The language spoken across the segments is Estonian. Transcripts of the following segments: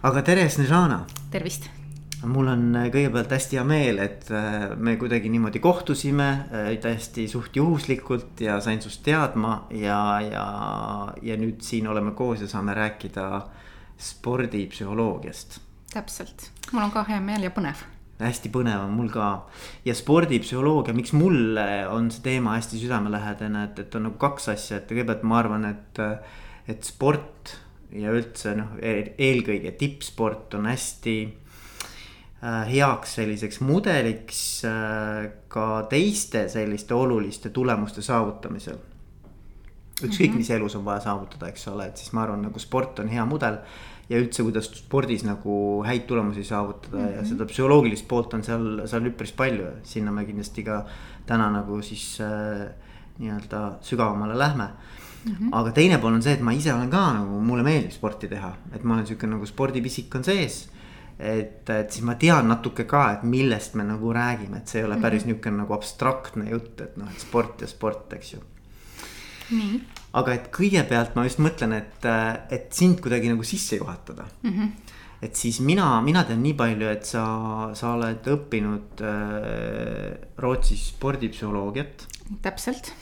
aga tere, Snežana. tervist. mul on äh, kõigepealt hästi hea meel, et äh, me kuidagi niimoodi kohtusime äh, täiesti suht juhuslikult ja sain sinust teadma ja, ja, ja nüüd siin oleme koos ja saame rääkida spordipsühholoogiast. täpselt, mul on ka hea meel ja põnev hästi põnev on mul ka ja spordipsühholoogia, miks mulle on see teema hästi südamelähedane, et, et on nagu kaks asja, et kõigepealt ma arvan, et, et sport ja üldse noh, e-, eelkõige tippsport on hästi äh, heaks selliseks mudeliks äh, ka teiste selliste oluliste tulemuste saavutamisel. ükskõik mm, -hmm. mis elus on vaja saavutada, eks ole, et siis ma arvan, nagu sport on hea mudel. ja üldse, kuidas spordis nagu häid tulemusi saavutada mm -hmm. ja mhm. seda psühholoogilist poolt on seal, seal üpris palju, sinna me kindlasti ka täna nagu siis äh, nii-öelda sügavamale lähme Mm -hmm. aga teine pool on see, et ma ise olen ka nagu, mulle meeldib sporti teha, et ma olen sihuke nagu spordipisik on sees. et, et siis ma tean natuke ka, et millest me nagu räägime, et see ei ole mhm. päris mm -hmm. niisugune nagu abstraktne jutt, et noh, et sport ja sport, eks ju. nii. aga et kõigepealt ma just mõtlen, et, et sind kuidagi nagu sisse juhatada mm. -hmm et siis mina, mina tean nii palju, et sa, sa oled õppinud äh, Rootsis spordipsühholoogiat. täpselt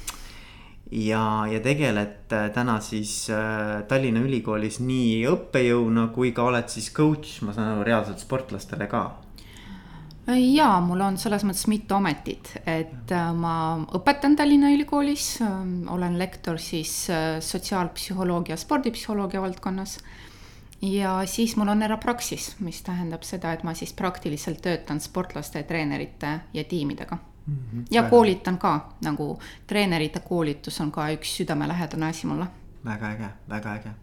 ja, ja tegeled äh, täna siis äh, Tallinna Ülikoolis nii õppejõuna kui ka oled siis coach, ma saan aru, reaalselt sportlastele ka ja mul on selles mõttes mitu ametit, et äh, ma õpetan Tallinna Ülikoolis, ähm, olen lektor siis sotsiaalpsühholoogia, spordipsühholoogia valdkonnas. ja siis mul on erapraksis, mis tähendab seda, et ma siis praktiliselt töötan sportlaste, treenerite ja tiimidega. Ja väga. koolitan ka, nagu treenerite koolitus on ka üks südamelähedane asi mulle. väga äge, väga äge.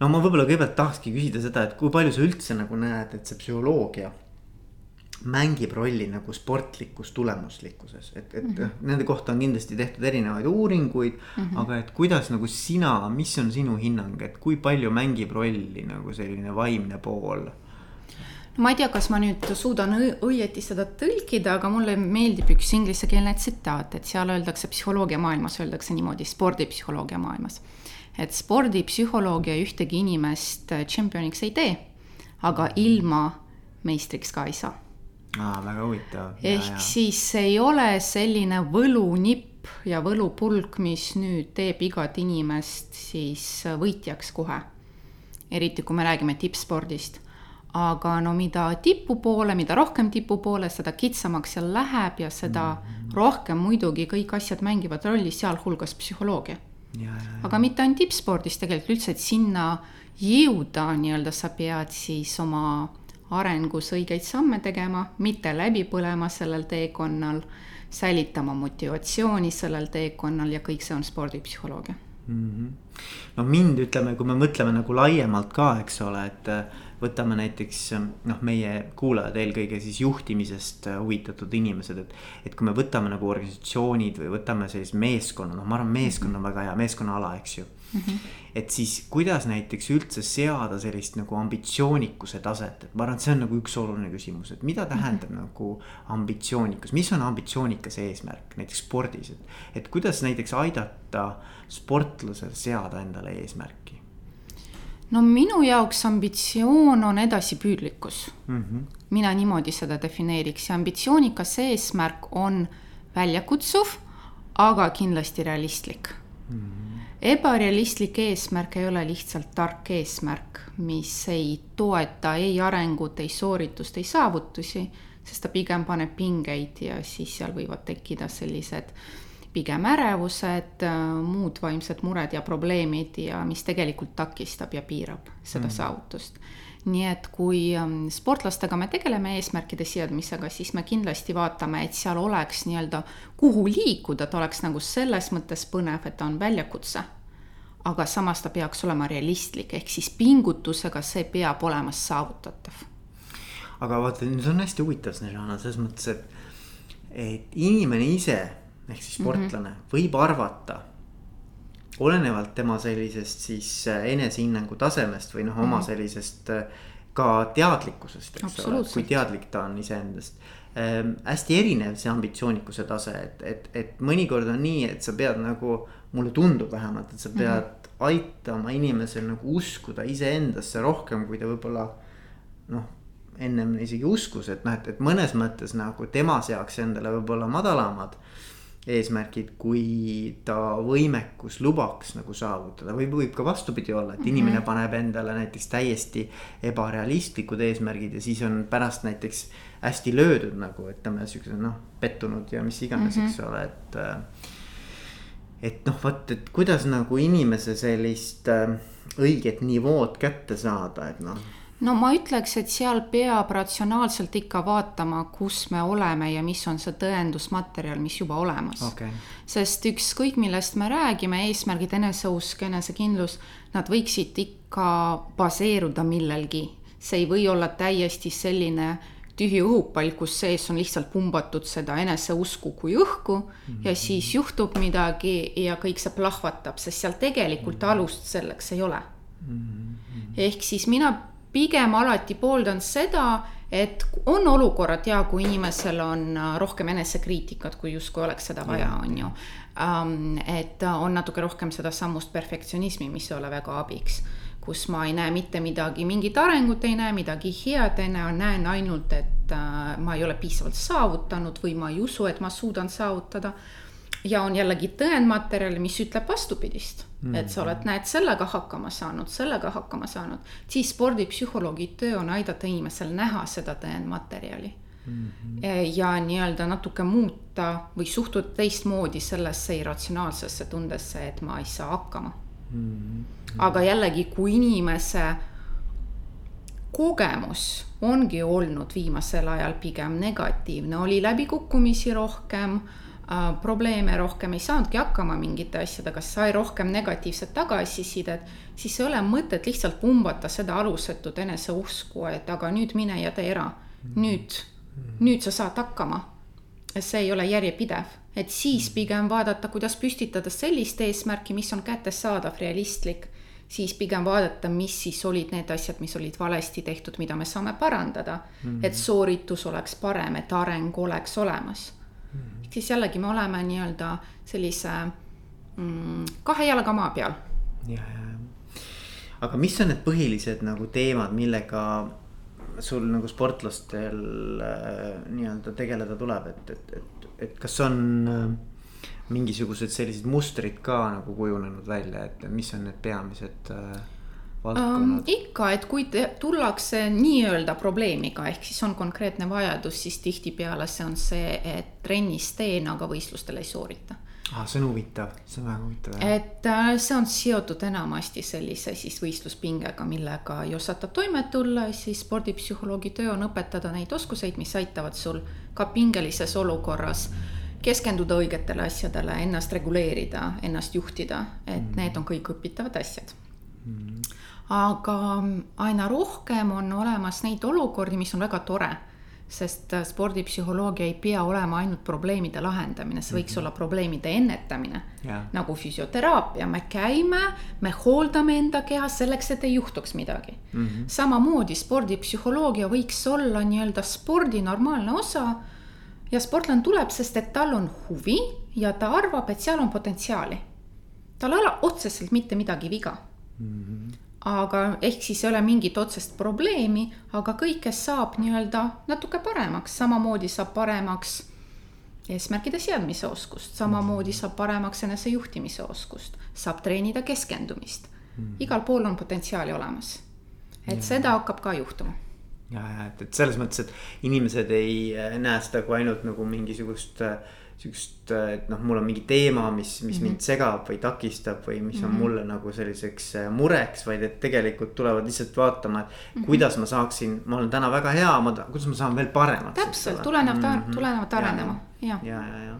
no ma võib-olla kõigepealt tahakski küsida seda, et kui palju sa üldse nagu näed, et see psühholoogia mängib rolli nagu sportlikus tulemuslikkuses, et, et mm -hmm. nende kohta on kindlasti tehtud erinevaid uuringuid mm. -hmm. aga et kuidas nagu sina, mis on sinu hinnang, et kui palju mängib rolli nagu selline vaimne pool ma ei tea, kas ma nüüd suudan õieti seda tõlkida, aga mulle meeldib üks inglisekeelne tsitaat, et seal öeldakse psühholoogia maailmas, öeldakse niimoodi spordipsühholoogia maailmas. et spordipsühholoogia ühtegi inimest tšempioniks ei tee, aga ilma meistriks ka ei saa. aa, väga huvitav. ehk ja, siis ei ole selline võlunipp ja võlupulk, mis nüüd teeb igat inimest siis võitjaks kohe. eriti kui me räägime tippspordist aga no mida tipu poole, mida rohkem tipu poole, seda kitsamaks seal läheb ja seda mm rohkem muidugi kõik asjad mängivad rolli, sealhulgas psühholoogia. aga mitte ainult tippspordis tegelikult üldse, et sinna jõuda nii-öelda sa pead siis oma arengus õigeid samme tegema, mitte läbi põlema sellel teekonnal, säilitama motivatsiooni sellel teekonnal ja kõik see on spordipsühholoogia mm. -hmm. no mind ütleme, kui me mõtleme nagu laiemalt ka, eks ole, et võtame näiteks noh, meie kuulajad eelkõige siis juhtimisest äh, huvitatud inimesed, et. et kui me võtame nagu organisatsioonid või võtame sellise meeskonna, noh, ma arvan, meeskond on väga hea, meeskonnaala, eks ju mm. -hmm. et siis kuidas näiteks üldse seada sellist nagu ambitsioonikuse taset, et ma arvan, et see on nagu üks oluline küsimus, et mida tähendab mm -hmm. nagu ambitsioonikus, mis on ambitsioonikas eesmärk näiteks spordis, et. et kuidas näiteks aidata sportlasel seada endale eesmärki no minu jaoks ambitsioon on edasipüüdlikkus mm. -hmm. mina niimoodi seda defineeriks ja ambitsioonikas eesmärk on väljakutsuv, aga kindlasti realistlik mm. -hmm. ebarealistlik eesmärk ei ole lihtsalt tark eesmärk, mis ei toeta ei arengut, ei sooritust, ei saavutusi, sest ta pigem paneb pingeid ja siis seal võivad tekkida sellised pigem ärevused, muud vaimsed mured ja probleemid ja mis tegelikult takistab ja piirab seda mm. saavutust. nii et kui ähm, sportlastega me tegeleme eesmärkide seadmisega, siis me kindlasti vaatame, et seal oleks nii-öelda, kuhu liikuda, ta oleks nagu selles mõttes põnev, et ta on väljakutse. aga samas ta peaks olema realistlik, ehk siis pingutusega see peab olema saavutatav. aga vaata, see on hästi huvitav, Snezhana, selles mõttes, et, et inimene ise ehk siis sportlane mm -hmm. võib arvata. olenevalt tema sellisest siis äh, enesehinnangu tasemest või noh, oma mm -hmm. sellisest äh, ka teadlikkusest, eks ole, kui teadlik ta on iseendast ähm,. hästi erinev see ambitsioonikuse tase, et, et, et mõnikord on nii, et sa pead nagu mulle tundub vähemalt, et sa pead mm -hmm. aitama inimesel nagu uskuda iseendasse rohkem, kui ta võib-olla noh ennem isegi uskus, et noh, et, et mõnes mõttes nagu tema seaks endale võib-olla madalamad eesmärgid, kui ta võimekus lubaks nagu saavutada või võib ka vastupidi olla, et mm -hmm. inimene paneb endale näiteks täiesti ebarealistlikud eesmärgid ja siis on pärast näiteks hästi löödud nagu ütleme, siukse noh, pettunud ja mis iganes mm, -hmm. eks ole, et. Äh, et noh, vot, et kuidas nagu inimese sellist äh, õiget nivood kätte saada, et noh no ma ütleks, et seal peab ratsionaalselt ikka vaatama, kus me oleme ja mis on see tõendusmaterjal, mis juba olemas okay.. sest ükskõik, millest me räägime, eesmärgid, eneseusk, enesekindlus, nad võiksid ikka baseeruda millelgi. see ei või olla täiesti selline tühi õhupall, kus sees on lihtsalt pumbatud seda eneseusku kui õhku mm -hmm. ja mhm. siis juhtub midagi ja kõik see plahvatab, sest seal tegelikult mm -hmm. alust selleks ei ole mm. -hmm. ehk siis mina pigem alati pooldan seda, et on olukorrad ja kui inimesel on äh, rohkem enesekriitikat, kui justkui oleks seda vaja, on ju. Ähm, et on natuke rohkem sedasamust perfektsionismi, mis ei ole väga abiks. Kus ma ei näe mitte midagi, mingit arengut ei näe, midagi head ei näe, näen ainult, et äh, ma ei ole piisavalt saavutanud või ma ei usu, et ma suudan saavutada ja on jällegi tõendmaterjal, mis ütleb vastupidist mm., et sa oled, näed, sellega hakkama saanud, sellega hakkama saanud, siis spordipsühholoogi töö on aidata inimesel näha seda tõendmaterjali mm. -hmm. ja nii-öelda natuke muuta või suhtuda teistmoodi sellesse irratsionaalsesse tundesse, et ma ei saa hakkama mm. -hmm. aga jällegi, kui inimese kogemus ongi olnud viimasel ajal pigem negatiivne, oli läbikukkumisi rohkem probleeme rohkem, ei saanudki hakkama mingite asjadega, sai rohkem negatiivset tagasisidet, siis ei ole mõtet lihtsalt pumbata seda alusetut eneseusku, et aga nüüd mine ja tee ära. nüüd, nüüd sa saad hakkama. see ei ole järjepidev, et siis pigem vaadata, kuidas püstitada sellist eesmärki, mis on kättesaadav, realistlik siis pigem vaadata, mis siis olid need asjad, mis olid valesti tehtud, mida me saame parandada. Et sooritus oleks parem, et areng oleks olemas siis jällegi me oleme nii-öelda sellise mm, kahe jalaga maa peal. ja, ja, aga mis on need põhilised nagu teemad, millega sul nagu sportlastel äh, nii-öelda tegeleda tuleb, et, et, et, et kas on äh, mingisugused sellised mustrid ka nagu kujunenud välja, et mis on need peamised äh, Um, ikka, et kui te, tullakse nii-öelda probleemiga, ehk siis on konkreetne vajadus, siis tihtipeale see on see, et trennis teen, aga võistlustel ei soorita ah,. see on huvitav, see on väga huvitav. et äh, see on seotud enamasti sellise siis võistluspingega, millega ei osata toime tulla, siis spordipsühholoogi töö on õpetada neid oskuseid, mis aitavad sul ka pingelises olukorras keskenduda õigetele asjadele, ennast reguleerida, ennast juhtida, et mm. need on kõik õpitavad asjad mm aga aina rohkem on olemas neid olukordi, mis on väga tore sest spordipsühholoogia ei pea olema ainult probleemide lahendamine, see võiks mm -hmm. olla probleemide ennetamine yeah.. nagu füsioteraapia, me käime, me hooldame enda keha selleks, et ei juhtuks midagi mm. -hmm. samamoodi spordipsühholoogia võiks olla nii-öelda spordi normaalne osa. ja sportlane tuleb, sest et tal on huvi ja ta arvab, et seal on potentsiaali. tal ei ole otseselt mitte midagi viga mm. -hmm aga ehk siis ei ole mingit otsest probleemi, aga kõikest saab nii-öelda natuke paremaks, samamoodi saab paremaks eesmärkide seadmise oskust, samamoodi saab paremaks enesejuhtimise oskust, saab treenida keskendumist mm.. igal pool on potentsiaali olemas. et ja. seda hakkab ka juhtuma. ja, ja et, et selles mõttes, et inimesed ei näe seda kui ainult nagu mingisugust äh, sihukest, et noh, mul on mingi teema, mis, mis mm -hmm. mind segab või takistab või mis on mm -hmm. mulle nagu selliseks äh, mureks, vaid et tegelikult tulevad lihtsalt vaatama, et mm -hmm. kuidas ma saaksin, ma olen täna väga hea, ma, kuidas ma saan veel paremaks. täpselt, tulenevad mm, -hmm. tulenevad arenema, ja, ja, ja, ja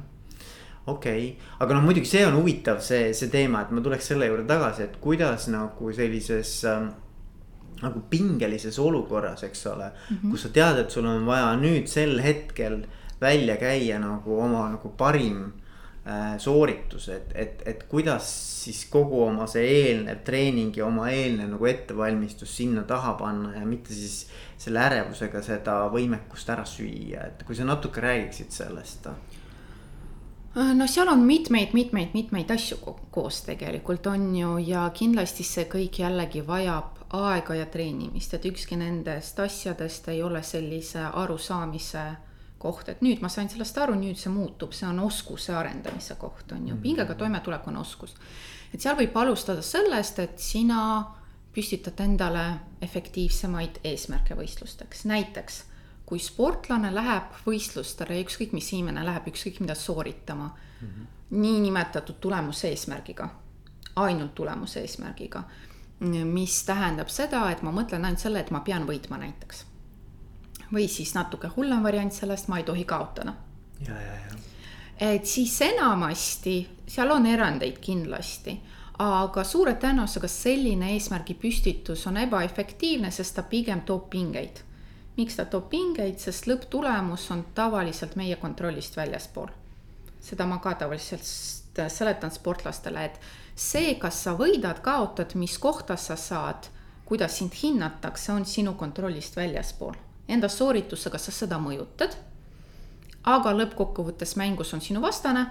okei okay., aga noh, muidugi see on huvitav, see, see teema, et ma tuleks selle juurde tagasi, et kuidas nagu sellises äh, nagu pingelises olukorras, eks ole mm, -hmm. kus sa tead, et sul on vaja nüüd sel hetkel äh, välja käia nagu oma nagu parim äh, sooritus, et, et, et kuidas siis kogu oma see eelnev treening ja oma eelnev nagu ettevalmistus sinna taha panna ja mitte siis selle ärevusega seda võimekust ära süüa, et kui sa natuke räägiksid sellest no seal on mitmeid, mitmeid, mitmeid asju koos tegelikult on ju ja kindlasti see kõik jällegi vajab aega ja treenimist, et ükski nendest asjadest ei ole sellise arusaamise koht, et nüüd ma sain sellest aru, nüüd see muutub, see on oskuse arendamise koht, on ju, pingega toimetulek on oskus. et seal võib alustada sellest, et sina püstitad endale efektiivsemaid eesmärke võistlusteks, näiteks kui sportlane läheb võistlustele, ükskõik mis inimene läheb ükskõik mida sooritama mm -hmm. niinimetatud tulemuse eesmärgiga, ainult tulemuse eesmärgiga, mis tähendab seda, et ma mõtlen ainult selle, et ma pean võitma näiteks. Või siis natuke hullem variant sellest, ma ei tohi kaotada. ja, ja, ja. et siis enamasti, seal on erandeid kindlasti aga suure tõenäosusega selline eesmärgi püstitus on ebaefektiivne, sest ta pigem toob pingeid miks ta toob pingeid, sest lõpptulemus on tavaliselt meie kontrollist väljaspool. seda ma ka tavaliselt seletan sportlastele, et see, kas sa võidad, kaotad, mis kohta sa saad, kuidas sind hinnatakse, on sinu kontrollist väljaspool. Enda sooritusega sa seda mõjutad. aga lõppkokkuvõttes mängus on sinu vastane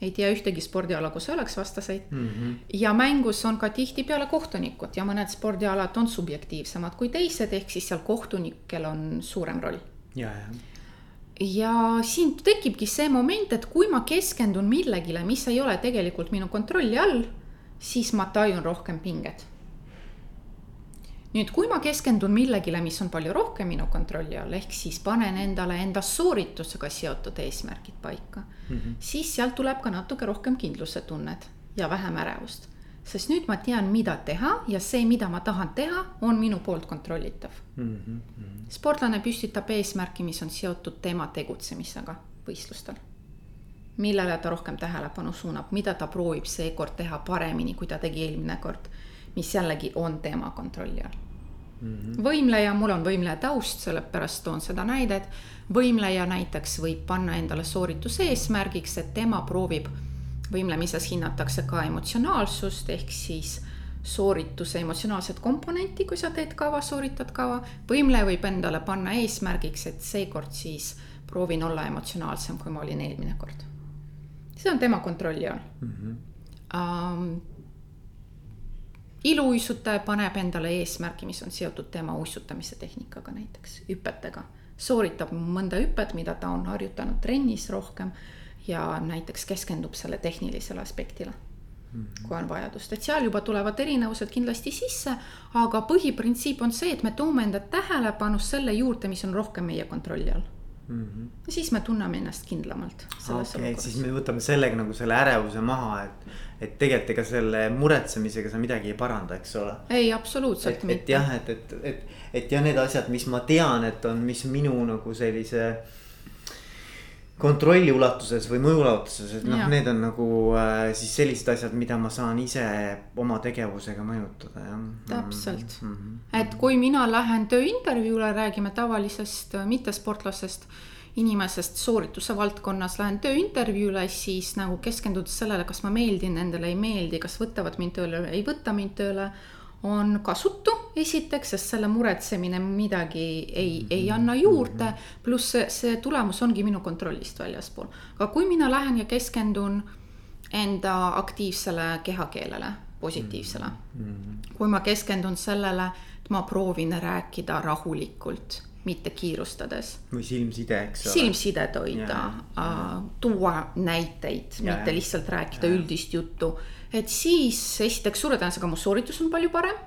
ei tea ühtegi spordiala, kus oleks vastaseid mm. -hmm. ja mängus on ka tihtipeale kohtunikud ja mõned spordialad on subjektiivsemad kui teised, ehk siis seal kohtunikel on suurem roll. ja, ja ja siin tekibki see moment, et kui ma keskendun millegile, mis ei ole tegelikult minu kontrolli all, siis ma tajun rohkem pinget nüüd, kui ma keskendun millegile, mis on palju rohkem minu kontrolli all, ehk siis panen endale enda sooritusega seotud eesmärgid paika mm, -hmm. siis sealt tuleb ka natuke rohkem kindlusetunnet ja vähem ärevust. sest nüüd ma tean, mida teha ja see, mida ma tahan teha, on minu poolt kontrollitav mm. -hmm. sportlane püstitab eesmärki, mis on seotud tema tegutsemisega võistlustel millele ta rohkem tähelepanu suunab, mida ta proovib seekord teha paremini, kui ta tegi eelmine kord, mis jällegi on tema kontrolli all mm. -hmm. võimleja, mul on võimleja taust, sellepärast toon seda näidet. võimleja näiteks võib panna endale soorituse eesmärgiks, et tema proovib, võimlemises hinnatakse ka emotsionaalsust ehk siis soorituse emotsionaalset komponenti, kui sa teed kava, sooritad kava. võimleja võib endale panna eesmärgiks, et seekord siis proovin olla emotsionaalsem, kui ma olin eelmine kord. see on tema kontrolli all mm. -hmm. Um, iluuisutaja paneb endale eesmärgi, mis on seotud tema uisutamise tehnikaga näiteks, hüpetega. sooritab mõnda hüpet, mida ta on harjutanud trennis rohkem ja näiteks keskendub selle tehnilisele aspektile mm. -hmm. kui on vajadust, et seal juba tulevad erinevused kindlasti sisse, aga põhiprintsiip on see, et me toome enda tähelepanu selle juurde, mis on rohkem meie kontrolli all mm. -hmm. ja siis me tunneme ennast kindlamalt. okei, et siis me võtame sellega nagu selle ärevuse maha, et, et tegelikult ega selle muretsemisega sa midagi ei paranda, eks ole. ei, absoluutselt et, mitte. et jah, et, et, et, et ja need asjad, mis ma tean, et on, mis minu nagu sellise kontrolli ulatuses või mõju ulatuses, et noh, need on nagu äh, siis sellised asjad, mida ma saan ise oma tegevusega mõjutada, jah. täpselt mm, -hmm. et kui mina lähen tööintervjuule, räägime tavalisest äh, mittesportlasest inimesest soorituse valdkonnas, lähen tööintervjuule, siis nagu keskendudes sellele, kas ma meeldin nendele, ei meeldi, kas võtavad mind tööle, ei võta mind tööle on kasutu, esiteks, sest selle muretsemine midagi ei, ei anna juurde. pluss see, see tulemus ongi minu kontrollist väljaspool. aga kui mina lähen ja keskendun enda aktiivsele kehakeelele, positiivsele. -hmm. kui ma keskendun sellele, et ma proovin rääkida rahulikult mitte kiirustades. või silmside, eks ole. silmsidet hoida, tuua näiteid, mitte lihtsalt rääkida ja. üldist juttu et siis esiteks suure tõenäosusega mu sooritus on palju parem,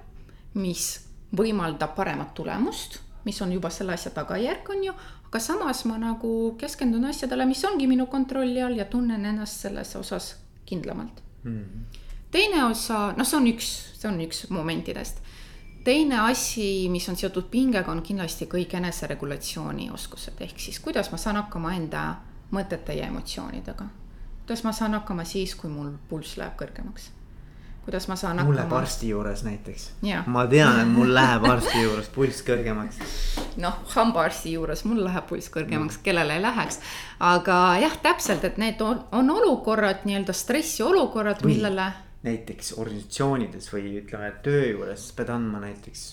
mis võimaldab paremat tulemust, mis on juba selle asja tagajärg, on ju, aga samas ma nagu keskendun asjadele, mis ongi minu kontrolli all ja tunnen ennast selles osas kindlamalt mm. -hmm. teine osa, noh, see on üks, see on üks momentidest. Teine asi, mis on seotud pingega, on kindlasti kõik eneseregulatsiooni oskused, ehk siis kuidas ma saan hakkama enda mõtete ja emotsioonidega kuidas ma saan hakkama siis, kui mul pulss läheb kõrgemaks? kuidas ma saan mul läheb arsti juures näiteks. ma tean, et mul läheb arsti juures pulss kõrgemaks. noh, hambaarsti juures mul läheb pulss kõrgemaks mm., kellel ei läheks. aga jah, täpselt, et need on, on olukorrad, nii-öelda stressiolukorrad, millele. Näiteks organisatsioonides või ütleme, töö juures pead andma näiteks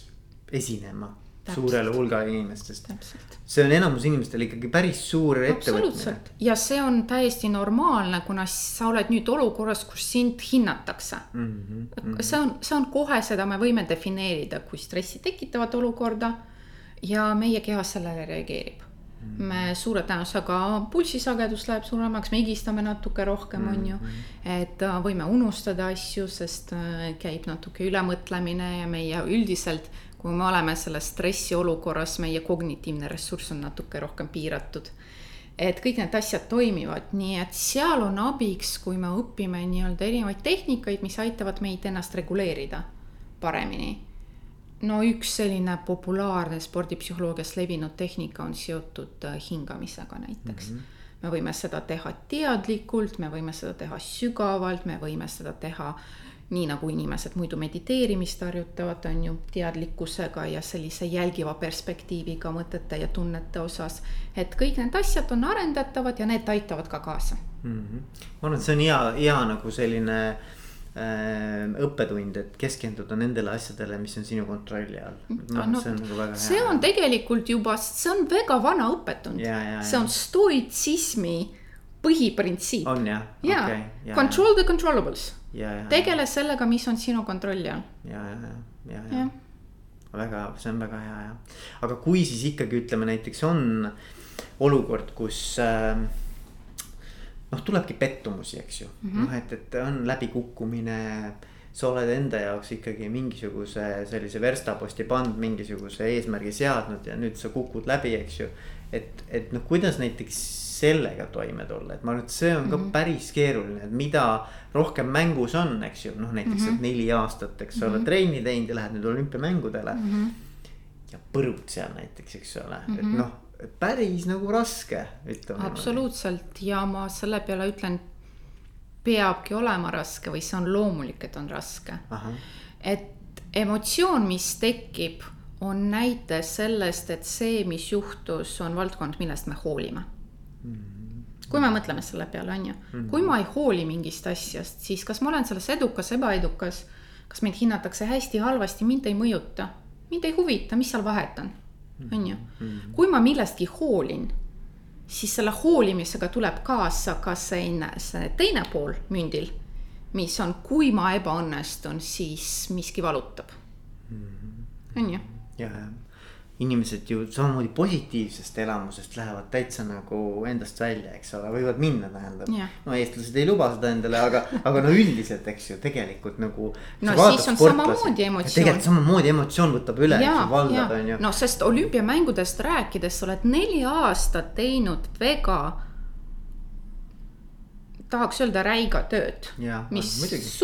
esinema suurele hulgale inimestest. täpselt see on enamus inimestel ikkagi päris suur ettevõtmine. ja see on täiesti normaalne, kuna sa oled nüüd olukorras, kus sind hinnatakse mm. -hmm. see on, see on kohe, seda me võime defineerida kui stressi tekitavat olukorda ja meie keha sellele reageerib mm. -hmm. Me suure tõenäosusega pulssisagedus läheb suuremaks, me higistame natuke rohkem mm, -hmm. on ju. et äh, võime unustada asju, sest äh, käib natuke ülemõtlemine ja meie üldiselt kui me oleme selles stressiolukorras, meie kognitiivne ressurss on natuke rohkem piiratud. et kõik need asjad toimivad, nii et seal on abiks, kui me õpime nii-öelda erinevaid tehnikaid, mis aitavad meid ennast reguleerida paremini. No üks selline populaarne spordipsühholoogias levinud tehnika on seotud äh, hingamisega näiteks mm. -hmm me võime seda teha teadlikult, me võime seda teha sügavalt, me võime seda teha nii nagu inimesed muidu mediteerimist harjutavad, on ju, teadlikkusega ja sellise jälgiva perspektiiviga mõtete ja tunnete osas. et kõik need asjad on arendatavad ja need aitavad ka kaasa mm. -hmm. ma arvan, et see on hea, hea nagu selline äh, õppetund, et keskenduda nendele asjadele, mis on sinu kontrolli all. No, no, see on nagu väga hea. see on tegelikult juba, see on väga vana õppetund. see on stoitsismi põhiprintsiip. on jah? jaa okay,, control the controllables tegele sellega, mis on sinu kontrolli all. ja, ja, ja, ja, ja, ja. väga, see on väga hea ja, aga kui siis ikkagi ütleme näiteks on olukord, kus äh, noh, tulebki pettumusi, eks ju mm -hmm., noh, et, et on läbikukkumine sa oled enda jaoks ikkagi mingisuguse sellise verstaposti pannud, mingisuguse eesmärgi seadnud ja nüüd sa kukud läbi, eks ju. et, et noh, kuidas näiteks sellega toime tulla, et ma arvan, et see on ka mm -hmm. päris keeruline, et mida rohkem mängus on, eks ju, noh näiteks mm -hmm. neli aastat, eks ole mm -hmm., trenni teinud ja lähed nüüd olümpiamängudele mm. -hmm. ja põrud seal näiteks, eks ole mm, -hmm. et mhm. noh, päris nagu raske, ütleme. absoluutselt. Ja ma selle peale ütlen, peabki olema raske või see on loomulik, et on raske. et emotsioon, mis tekib on näite sellest, et see, mis juhtus, on valdkond, millest me hoolime. Kui me mõtleme selle peale, on ju, mhm. kui ma ei hooli mingist asjast, siis kas ma olen selles edukas, ebaedukas, kas mind hinnatakse hästi, halvasti, mind ei mõjuta, mind ei huvita, mis seal vahet on, on ju. Mhm. kui ma millestki hoolin, siis selle hoolimisega tuleb kaasa ka see, see teine pool mündil, mis on, kui ma ebaõnnestun, siis miski valutab, mhm. on ju. ja, ja inimesed ju samamoodi positiivsest elamusest lähevad täitsa nagu endast välja, eks ole, võivad minna, tähendab yeah.. no eestlased ei luba seda endale, aga, aga no üldiselt, eks ju, tegelikult nagu. no siis on samamoodi emotsioon. tegelikult samamoodi emotsioon võtab üle, valdab, on ju. no sest olümpiamängudest rääkides sa oled neli aastat teinud väga tahaks öelda räiga tööd. mis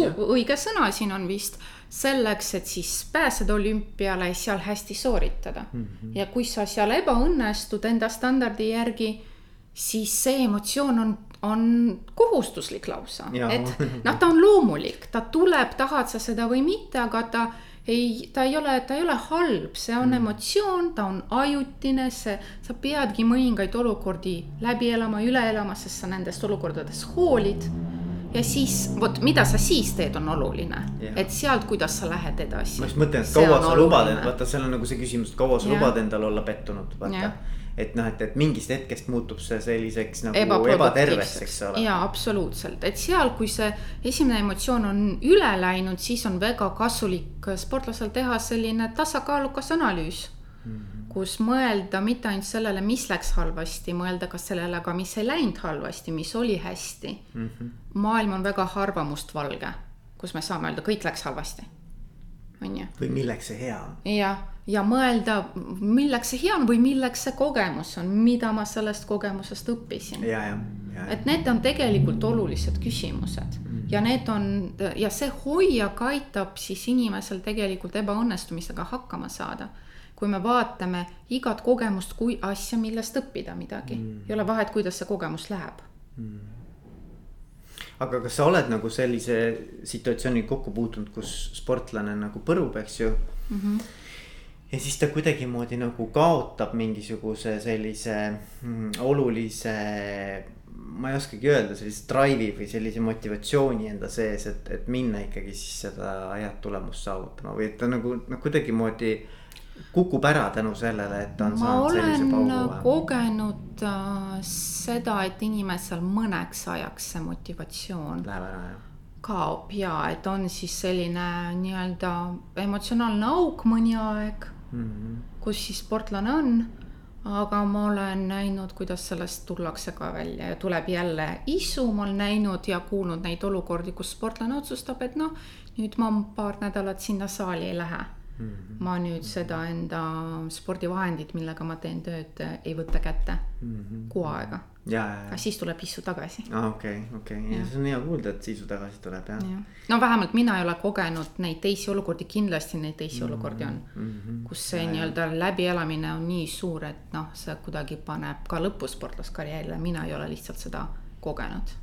õige sõna siin on vist selleks, et siis pääseda olümpiale, seal hästi sooritada mm. -hmm. ja kui sa seal ebaõnnestud enda standardi järgi, siis see emotsioon on, on kohustuslik lausa, et noh, ta on loomulik, ta tuleb, tahad sa seda või mitte, aga ta ei, ta ei ole, ta ei ole halb, see on mm. emotsioon, ta on ajutine, see, sa peadki mõningaid olukordi läbi elama, üle elama, sest sa nendest olukordadest hoolid ja siis vot, mida sa siis teed, on oluline, et sealt, kuidas sa lähed edasi. ma just mõtlen, et kaua sa lubad, et vaata, seal on nagu see küsimus, et kaua sa ja. lubad endal olla pettunud, vaata. et noh, et, et mingist hetkest muutub see selliseks nagu ebaterveks, eks ole. jaa, absoluutselt, et seal, kui see esimene emotsioon on üle läinud, siis on väga kasulik sportlasel teha selline tasakaalukas analüüs mm. -hmm kus mõelda mitte ainult sellele, mis läks halvasti, mõelda ka sellele, aga mis ei läinud halvasti, mis oli hästi mm. -hmm. maailm on väga harva mustvalge, kus me saame öelda, kõik läks halvasti. on ju. või milleks see hea on. jah, ja mõelda, milleks see hea on või milleks see kogemus on, mida ma sellest kogemusest õppisin. et need on tegelikult olulised küsimused mm -hmm. ja need on ja see hoiak aitab siis inimesel tegelikult ebaõnnestumisega hakkama saada kui me vaatame igat kogemust kui asja, millest õppida midagi mm., ei ole vahet, kuidas see kogemus läheb mm. aga kas sa oled nagu sellise situatsiooniga kokku puutunud, kus sportlane nagu põrub, eks ju mm. -hmm ja siis ta kuidagimoodi nagu kaotab mingisuguse sellise mm, olulise, ma ei oskagi öelda, sellise drive'i või sellise motivatsiooni enda sees, et, et minna ikkagi siis seda head tulemust saavutama või et ta nagu noh, kuidagimoodi kukub ära tänu sellele, et ta on ma saanud sellise olen paugu? kogenud äh, seda, et inimesel mõneks ajaks see motivatsioon Läheb ära jah? kaob ja et on siis selline nii-öelda emotsionaalne auk mõni aeg mm. -hmm. kus siis sportlane on. aga ma olen näinud, kuidas sellest tullakse ka välja ja tuleb jälle isu, ma olen näinud ja kuulnud neid olukordi, kus sportlane otsustab, et noh, nüüd ma paar nädalat sinna saali ei lähe. -hmm. ma nüüd seda enda spordivahendit, millega ma teen tööd, ei võta kätte mm -hmm. kuu aega. ja, ja, ja siis tuleb issu tagasi. aa, okei, okei, see on hea kuulda, et sisu tagasi tuleb jah ja. no vähemalt mina ei ole kogenud neid teisi olukordi, kindlasti neid teisi mm -hmm. olukordi on mm. -hmm. kus see nii-öelda läbielamine on nii suur, et noh, see kuidagi paneb ka lõpus sportlaskarjäärile, mina ei ole lihtsalt seda kogenud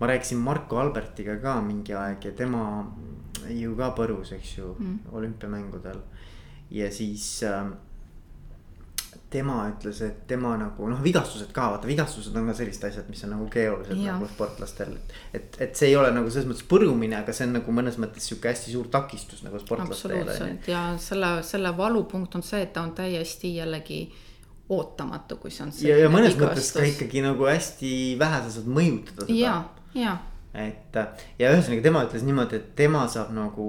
ma rääkisin Marko Albertiga ka mingi aeg ja tema ju ka põrus, eks ju mm., olümpiamängudel. ja siis äh, tema ütles, et tema nagu noh, vigastused ka, vaata vigastused on ka sellised asjad, mis on nagu keerulised ja. nagu sportlastel. et, et see ei ole nagu selles mõttes põrumine, aga see on nagu mõnes mõttes sihuke hästi suur takistus nagu sportlastele. absoluutselt ja selle, selle valupunkt on see, et ta on täiesti jällegi ootamatu, kui see on. ja, ja mõnes vigastus. mõttes ka ikkagi nagu hästi vähe sa saad mõjutada seda. ja, ja et ja ühesõnaga tema ütles niimoodi, et tema saab nagu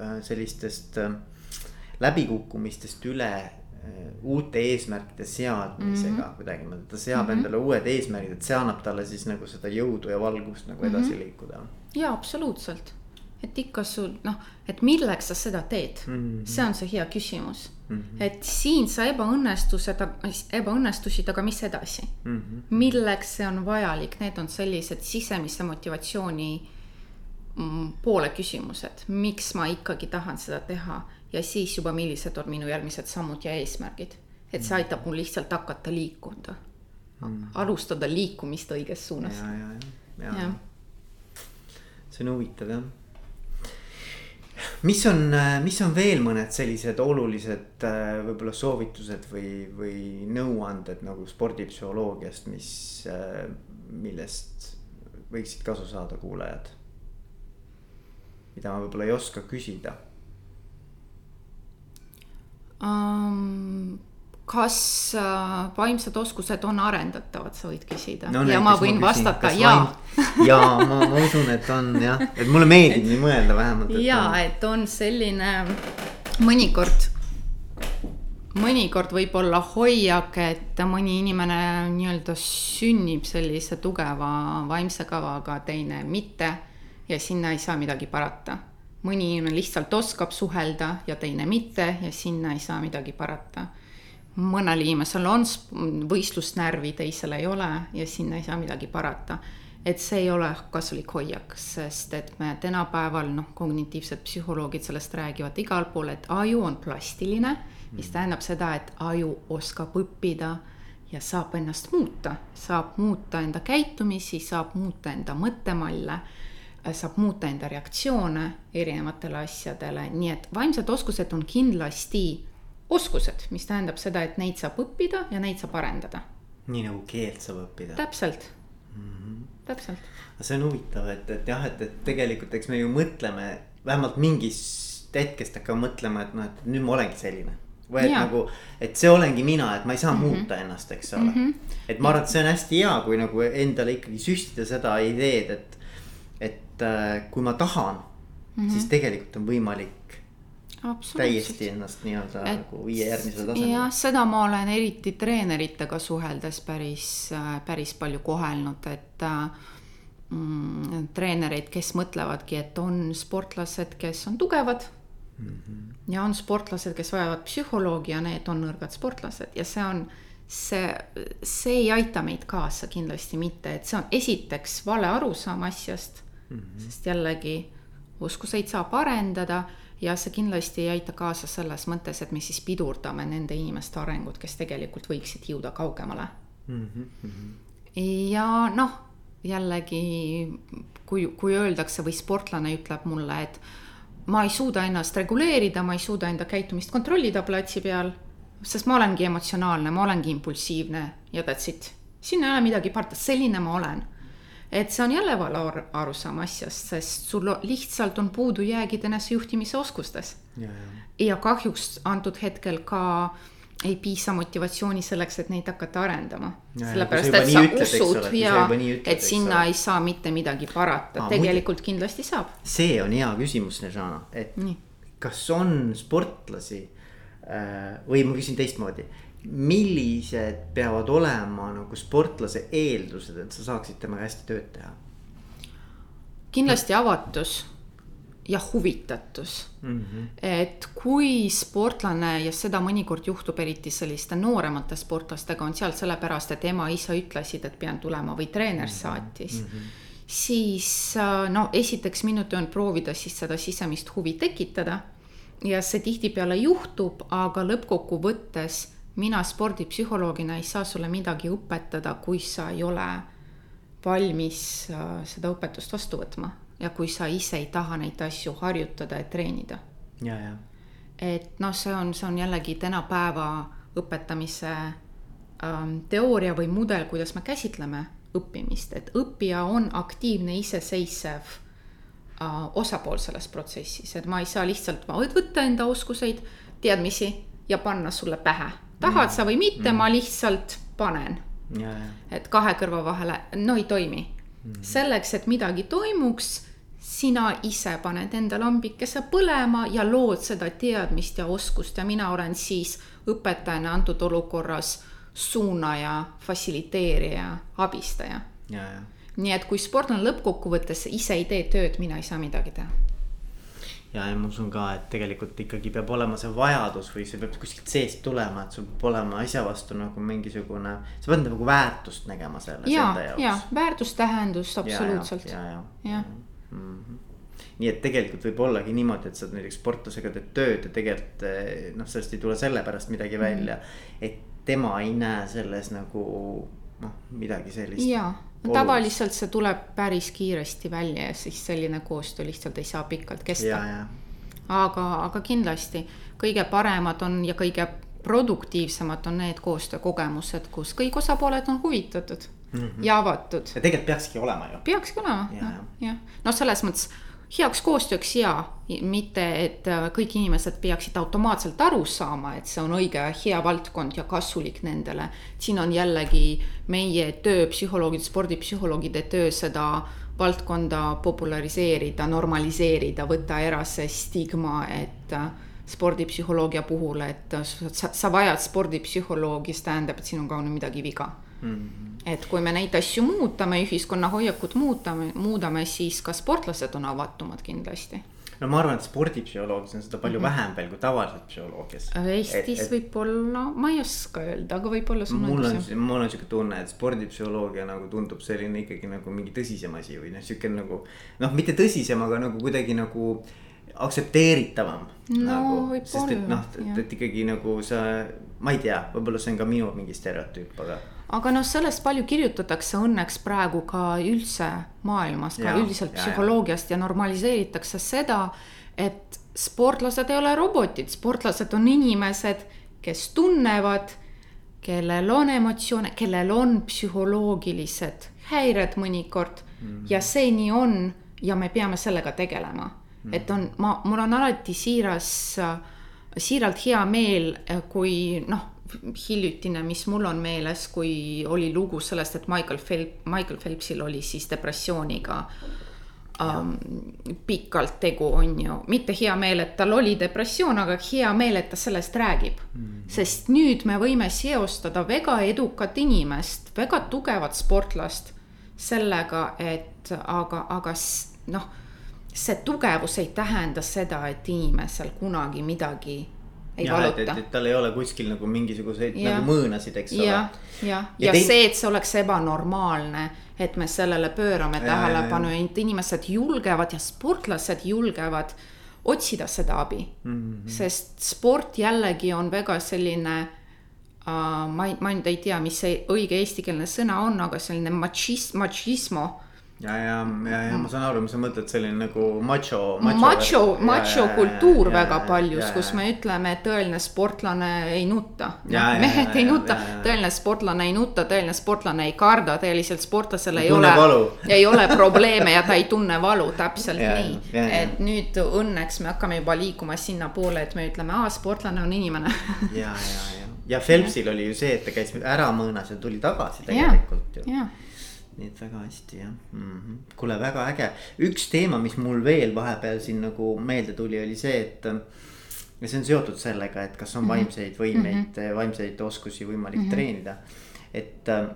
äh, sellistest äh, läbikukkumistest üle äh, uute eesmärkide seadmisega mm -hmm. kuidagi, ta seab mm -hmm. endale uued eesmärgid, et see annab talle siis nagu seda jõudu ja valgust nagu edasi mm -hmm. liikuda. ja absoluutselt et ikka sul noh, et milleks sa seda teed mm, -hmm. see on see hea küsimus mm. -hmm. et siin sa ebaõnnestused, ebaõnnestusid, aga mis edasi mm? -hmm. milleks see on vajalik, need on sellised sisemise motivatsiooni mm, poole küsimused, miks ma ikkagi tahan seda teha ja siis juba, millised on minu järgmised sammud ja eesmärgid. et see aitab mul lihtsalt hakata liikuda mm, -hmm. alustada liikumist õiges suunas. see on huvitav jah mis on, mis on veel mõned sellised olulised äh, võib-olla soovitused või, või nõuanded nagu spordipsühholoogiast, mis, äh, millest võiksid kasu saada kuulajad? mida ma võib-olla ei oska küsida um,? Kas äh, vaimsed oskused on arendatavad, sa võid küsida. No, ja ma võin ma küsin, vastata ja vaim... ja ma, ma usun, et on jah, et mulle meeldib nii mõelda vähemalt. ja on... et on selline mõnikord, mõnikord võib olla hoiak, et mõni inimene nii-öelda sünnib sellise tugeva vaimse kavaga, teine mitte ja sinna ei saa midagi parata. Mõni inimene lihtsalt oskab suhelda ja teine mitte ja sinna ei saa midagi parata mõnel inimesel on võistlusnärvi, teisel ei ole ja sinna ei saa midagi parata. et see ei ole kasulik hoiak, sest et me tänapäeval noh, kognitiivsed psühholoogid sellest räägivad igal pool, et aju on plastiline, mis tähendab seda, et aju oskab õppida ja saab ennast muuta, saab muuta enda käitumisi, saab muuta enda mõttemalle saab muuta enda reaktsioone erinevatele asjadele, nii et vaimsed oskused on kindlasti oskused, mis tähendab seda, et neid saab õppida ja neid saab arendada. nii nagu keelt saab õppida. täpselt mm, -hmm. täpselt. see on huvitav, et, et jah, et, et tegelikult, eks me ju mõtleme vähemalt mingist hetkest hakkame mõtlema, et noh, et nüüd ma olengi selline või et ja. nagu, et see olengi mina, et ma ei saa mm -hmm. muuta ennast, eks ole mm. -hmm. et ma arvan, et see on hästi hea, kui nagu endale ikkagi süstida seda ideed, et, et äh, kui ma tahan mm, -hmm. siis tegelikult on võimalik täiesti ennast nii-öelda nagu viia järgmisele tasemele. jah, seda ma olen eriti treeneritega suheldes päris, päris palju kohelnud, et mm, treenereid, kes mõtlevadki, et on sportlased, kes on tugevad mm. -hmm. ja on sportlased, kes vajavad psühholoogi ja need on nõrgad sportlased ja see on see, see ei aita meid kaasa kindlasti mitte, et see on esiteks vale arusaam asjast mm, -hmm. sest jällegi oskuseid saab arendada ja see kindlasti ei aita kaasa selles mõttes, et me siis pidurdame nende inimeste arengut, kes tegelikult võiksid jõuda kaugemale mm. -hmm. ja noh, jällegi kui, kui öeldakse või sportlane ütleb mulle, et ma ei suuda ennast reguleerida, ma ei suuda enda käitumist kontrollida platsi peal, sest ma olengi emotsionaalne, ma olengi impulsiivne ja that's it. siin ei ole midagi parata, selline ma olen et see on jälle vale arusaam asjast, sest sul lihtsalt on puudujäägid enesejuhtimise oskustes ja, kahjuks antud hetkel ka ei piisa motivatsiooni selleks, et neid hakata arendama. sellepärast, et sa ütled, usud ja et sinna ei saa mitte midagi parata ah,, tegelikult muidu. kindlasti saab. see on hea küsimus, Nežana, et Nii. kas on sportlasi äh, või ma küsin teistmoodi millised peavad olema nagu sportlase eeldused, et sa saaksid temaga hästi tööd teha? kindlasti avatus ja huvitatus mm. -hmm. et kui sportlane ja seda mõnikord juhtub eriti selliste nooremate sportlastega on seal sellepärast, et ema-isa ütlesid, et pean tulema või treener mhm. saatis mm. -hmm siis äh, no esiteks minu töö on proovida siis seda sisemist huvi tekitada ja see tihtipeale juhtub, aga lõppkokkuvõttes mina spordipsühholoogina ei saa sulle midagi õpetada, kui sa ei ole valmis äh, seda õpetust vastu võtma ja kui sa ise ei taha neid asju harjutada ja treenida. ja, ja. et noh, see on, see on jällegi tänapäeva õpetamise ähm, teooria või mudel, kuidas me käsitleme õppimist, et õppija on aktiivne, iseseisev äh, osapool selles protsessis, et ma ei saa lihtsalt võtta enda oskuseid, teadmisi ja panna sulle pähe tahad sa või mitte mm., ma lihtsalt panen. et kahe kõrva vahele, no ei toimi mm.. selleks, et midagi toimuks, sina ise paned enda lambikese põlema ja lood seda teadmist ja oskust ja mina olen siis õpetajana antud olukorras suunaja, fassiliteerija, abistaja. nii et kui sportlane lõppkokkuvõttes ise ei tee tööd, mina ei saa midagi teha ja, ja ma usun ka, et tegelikult ikkagi peab olema see vajadus või see peab kuskilt seest tulema, et sul peab olema asja vastu nagu mingisugune. sa pead nagu väärtust nägema selles ja, enda jaoks. ja, väärtustähendust absoluutselt. ja, ja, ja, ja. Mm -hmm nii et tegelikult võib ollagi niimoodi, et sa näiteks sportlasega teed tööd ja tegelikult eh, noh, sellest ei tule sellepärast midagi välja mm. -hmm. et tema ei näe selles nagu noh, midagi sellist. jaa, tavaliselt see tuleb päris kiiresti välja ja siis selline koostöö lihtsalt ei saa pikalt kesta. aga, aga kindlasti kõige paremad on ja kõige produktiivsemad on need koostöökogemused, kus kõik osapooled on huvitatud mm -hmm. ja avatud. ja tegelikult peakski olema ju. peakski olema, jah, jah, noh, selles mõttes heaks koostööks ja mitte, et äh, kõik inimesed peaksid automaatselt aru saama, et see on õige hea valdkond ja kasulik nendele. siin on jällegi meie töö, psühholoogid, spordipsühholoogide töö seda valdkonda populariseerida, normaliseerida, võtta ära see stigma, et äh, spordipsühholoogia puhul, et äh, sa, sa vajad spordipsühholoogi, see tähendab, et siin on midagi viga et kui me neid asju muudame, ühiskonna hoiakut muutame, muudame, siis ka sportlased on avatumad kindlasti no ma arvan, et spordipsühholoogias on seda palju mm -hmm. vähem veel kui tavaliselt psühholoogias. Eestis võib-olla, ma ei oska öelda, aga võib-olla sul on mul on, mul on sihuke tunne, et spordipsühholoogia nagu tundub selline ikkagi nagu mingi tõsisem asi või noh, sihuke nagu. noh, mitte tõsisem, aga nagu kuidagi nagu aktsepteeritavam. no nagu, sest et noh, et ikkagi nagu sa, ma ei tea, võib-olla see on ka minu mingi stereotüüp, aga aga noh, sellest palju kirjutatakse õnneks praegu ka üldse maailmas, ka ja, üldiselt ja, psühholoogiast ja normaliseeritakse seda, et sportlased ei ole robotid, sportlased on inimesed, kes tunnevad, kellel on emotsioone, kellel on psühholoogilised häired mõnikord mm -hmm. ja see nii on ja me peame sellega tegelema mm. -hmm. et on, ma, mul on alati siiras, siiralt hea meel, kui noh hiljutine, mis mul on meeles, kui oli lugu sellest, et Michael Phelps, Michael Phelpsil oli siis depressiooniga um, pikalt tegu, on ju. mitte hea meel, et tal oli depressioon, aga hea meel, et ta sellest räägib mm. -hmm. sest nüüd me võime seostada väga edukat inimest, väga tugevat sportlast sellega, et aga, aga noh, see tugevus ei tähenda seda, et inimesel kunagi midagi ei ja, valuta. et, et tal ei ole kuskil nagu mingisuguseid ja. nagu mõõnasid, eks ole. jah, ja, ja, ja tein... see, et see oleks ebanormaalne, et me sellele pöörame ja, tähelepanu ja et inimesed julgevad ja sportlased julgevad otsida seda abi mm. -hmm. sest sport jällegi on väga selline uh,, ma ei, ma nüüd ei tea, mis see õige eestikeelne sõna on, aga selline machismo, machismo ja, ja, ja, ja ma saan aru, mis sa mõtled, selline nagu macho. macho, macho kultuur väga paljus, kus me ütleme, et tõeline sportlane ei nuta. mehed ei nuta, tõeline sportlane ei nuta, tõeline sportlane ei karda, tõelisel sportlasel ei ole, ei ole probleeme ja ta ei tunne valu, täpselt ja, nii. et nüüd õnneks me hakkame juba liikuma sinnapoole, et me ütleme, aa, sportlane on inimene. Ja, ja, ja, ja Phelpsil oli ju see, et ta käis ära mõõnas ja tuli tagasi tegelikult ju nii et väga hästi jah mm -hmm.. kuule, väga äge, üks teema, mis mul veel vahepeal siin nagu meelde tuli, oli see, et. ja see on seotud sellega, et kas on mhm. vaimseid võimeid mm, -hmm. vaimseid oskusi võimalik mm -hmm. treenida, et äh,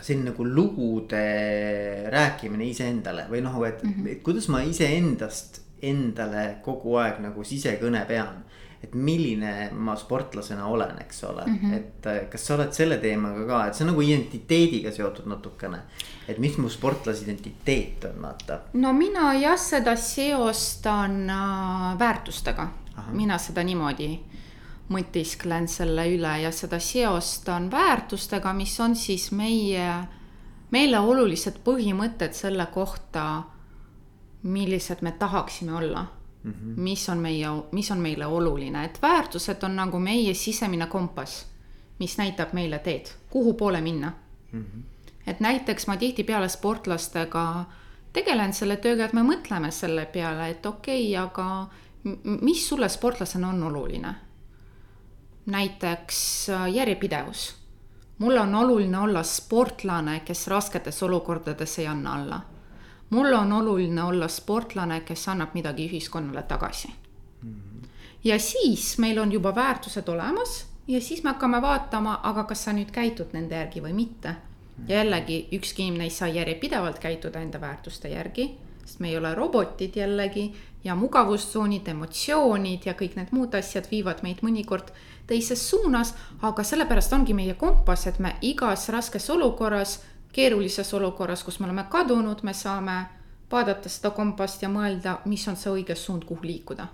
selline nagu lugude rääkimine iseendale või noh, et mm, -hmm. et kuidas ma iseendast endale kogu aeg nagu sisekõne pean et milline ma sportlasena olen, eks ole mm, -hmm. et äh, kas sa oled selle teemaga ka, et see on nagu identiteediga seotud natukene. et mis mu sportlase identiteet on, vaata. no mina jah, seda seostan äh, väärtustega, mina seda niimoodi mõtisklen selle üle ja seda seostan väärtustega, mis on siis meie, meile olulised põhimõtted selle kohta, millised me tahaksime olla mm, -hmm. mis on meie, mis on meile oluline, et väärtused on nagu meie sisemine kompass, mis näitab meile teed, kuhu poole minna mm. -hmm. et näiteks ma tihtipeale sportlastega tegelen selle tööga, et me mõtleme selle peale, et okei okay,, aga mis sulle sportlasena on oluline? näiteks äh, järjepidevus. mulle on oluline olla sportlane, kes rasketes olukordades ei anna alla mulle on oluline olla sportlane, kes annab midagi ühiskonnale tagasi mm. -hmm. ja siis meil on juba väärtused olemas ja siis me hakkame vaatama, aga kas sa nüüd käitud nende järgi või mitte. ja jällegi ükski inimene ei saa järjepidevalt käituda enda väärtuste järgi, sest me ei ole robotid jällegi ja mugavustsoonid, emotsioonid ja kõik need muud asjad viivad meid mõnikord teises suunas, aga sellepärast ongi meie kompass, et me igas raskes olukorras keerulises olukorras, kus me oleme kadunud, me saame vaadata seda kompast ja mõelda, mis on see õige suund, kuhu liikuda.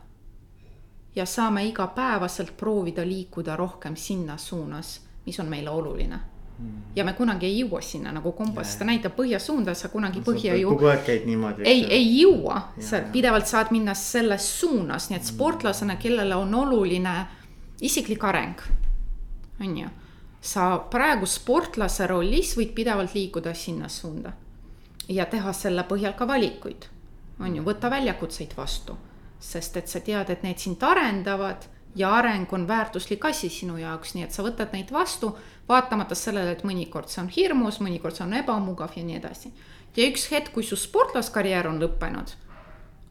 ja saame igapäevaselt proovida liikuda rohkem sinna suunas, mis on meile oluline hmm. ja me kunagi ei jõua sinna nagu kompass, ta näitab põhjasuunda, sa kunagi põhja ei jõua. kogu aeg käid niimoodi. ei, ei jõua, sa pidevalt saad minna selles suunas, nii et hmm. sportlasena, kellele on oluline isiklik areng, on ju sa praegu sportlase rollis võid pidevalt liikuda sinna suunda ja teha selle põhjal ka valikuid. on ju, võtta väljakutseid vastu, sest et sa tead, et need sind arendavad ja areng on väärtuslik asi sinu jaoks, nii et sa võtad neid vastu, vaatamata sellele, et mõnikord see on hirmus, mõnikord see on ebamugav ja nii edasi. ja üks hetk, kui su sportlaskarjäär on lõppenud,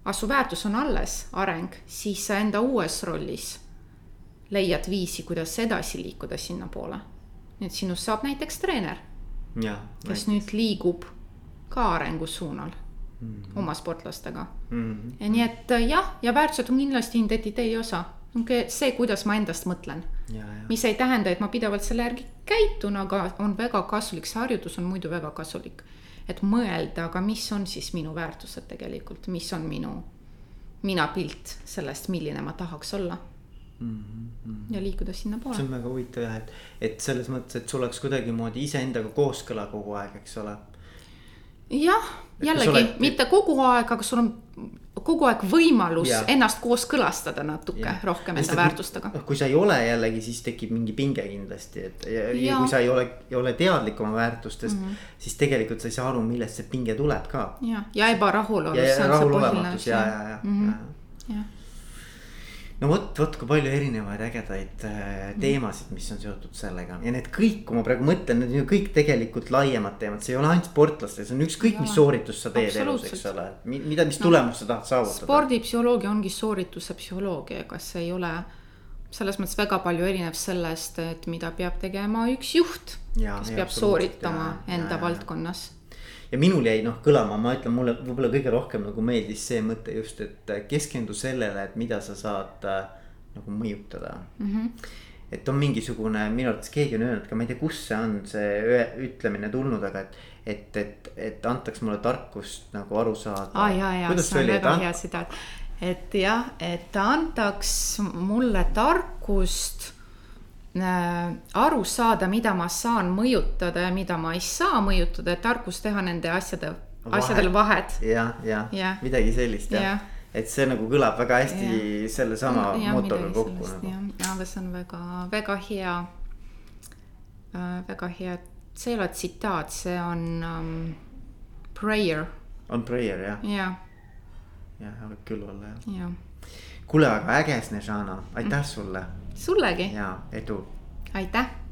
aga su väärtus on alles, areng, siis sa enda uues rollis leiad viisi, kuidas edasi liikuda sinnapoole et sinust saab näiteks treener. kes nüüd liigub ka arengusuunal mm -hmm. oma sportlastega mm. -hmm. ja nii et äh, jah, ja väärtused on kindlasti identiteedi osa. see, kuidas ma endast mõtlen. mis ei tähenda, et ma pidevalt selle järgi käitun, aga on väga kasulik, see harjutus on muidu väga kasulik. et mõelda, aga mis on siis minu väärtused tegelikult, mis on minu minapilt sellest, milline ma tahaks olla Mm -hmm. ja liikuda sinnapoole. see on väga huvitav jah, et, et selles mõttes, et sul oleks kuidagimoodi iseendaga kooskõla kogu aeg, eks ole. jah, jällegi oled... mitte kogu aeg, aga sul on kogu aeg võimalus ja. ennast kooskõlastada natuke ja. rohkem enda väärtustega. noh, kui sa ei ole jällegi, siis tekib mingi pinge kindlasti, et ja, ja. ja kui sa ei ole, ei ole teadlik oma väärtustest mm, -hmm. siis tegelikult sa ei saa aru, millest see pinge tuleb ka. ja, ja ebarahulolus. ja, ja rahulolematus ja, ja, ja, mhm. ja, ja no vot, vot kui palju erinevaid ägedaid äh, teemasid, mis on seotud sellega. Ja need kõik, kui ma praegu mõtlen, need on ju kõik tegelikult laiemad teemad, see ei ole ainult sportlaste, see on ükskõik, mis sooritust sa teed elus, eks ole. mida, mis tulemust no, sa tahad saavutada. spordipsühholoogia ongi soorituse psühholoogia, ega see ei ole selles mõttes väga palju erinev sellest, et mida peab tegema üks juht, kes peab sooritama ja, enda ja, valdkonnas ja minul jäi noh kõlama, ma ütlen, mulle võib-olla kõige rohkem nagu meeldis see mõte just, et keskendu sellele, et mida sa saad äh, nagu mõjutada mm. -hmm. et on mingisugune, minu arvates keegi on öelnud ka, ma ei tea, kust see on, see ütlemine tulnud, aga et. et, et, et antaks mulle tarkust nagu aru saada. aa ja, ja see on väga hea tsitaat. et jah, et antaks mulle tarkust äh, aru saada, mida ma saan mõjutada ja mida ma ei saa mõjutada, et tarkus teha nende asjade, asjadel vahet. jah, jah ja., midagi sellist jah Jah. ja.. et see nagu kõlab väga hästi ja. sellesama motoga kokku nagu. jah, aga see on väga, väga hea äh,. väga hea, see ei ole tsitaat, see on um, prayer, on prayer jah, jah, jah võib küll olla jah. jah. kuule, aga äge, Snežana, aitäh sulle sullegi, ja edu. Aitäh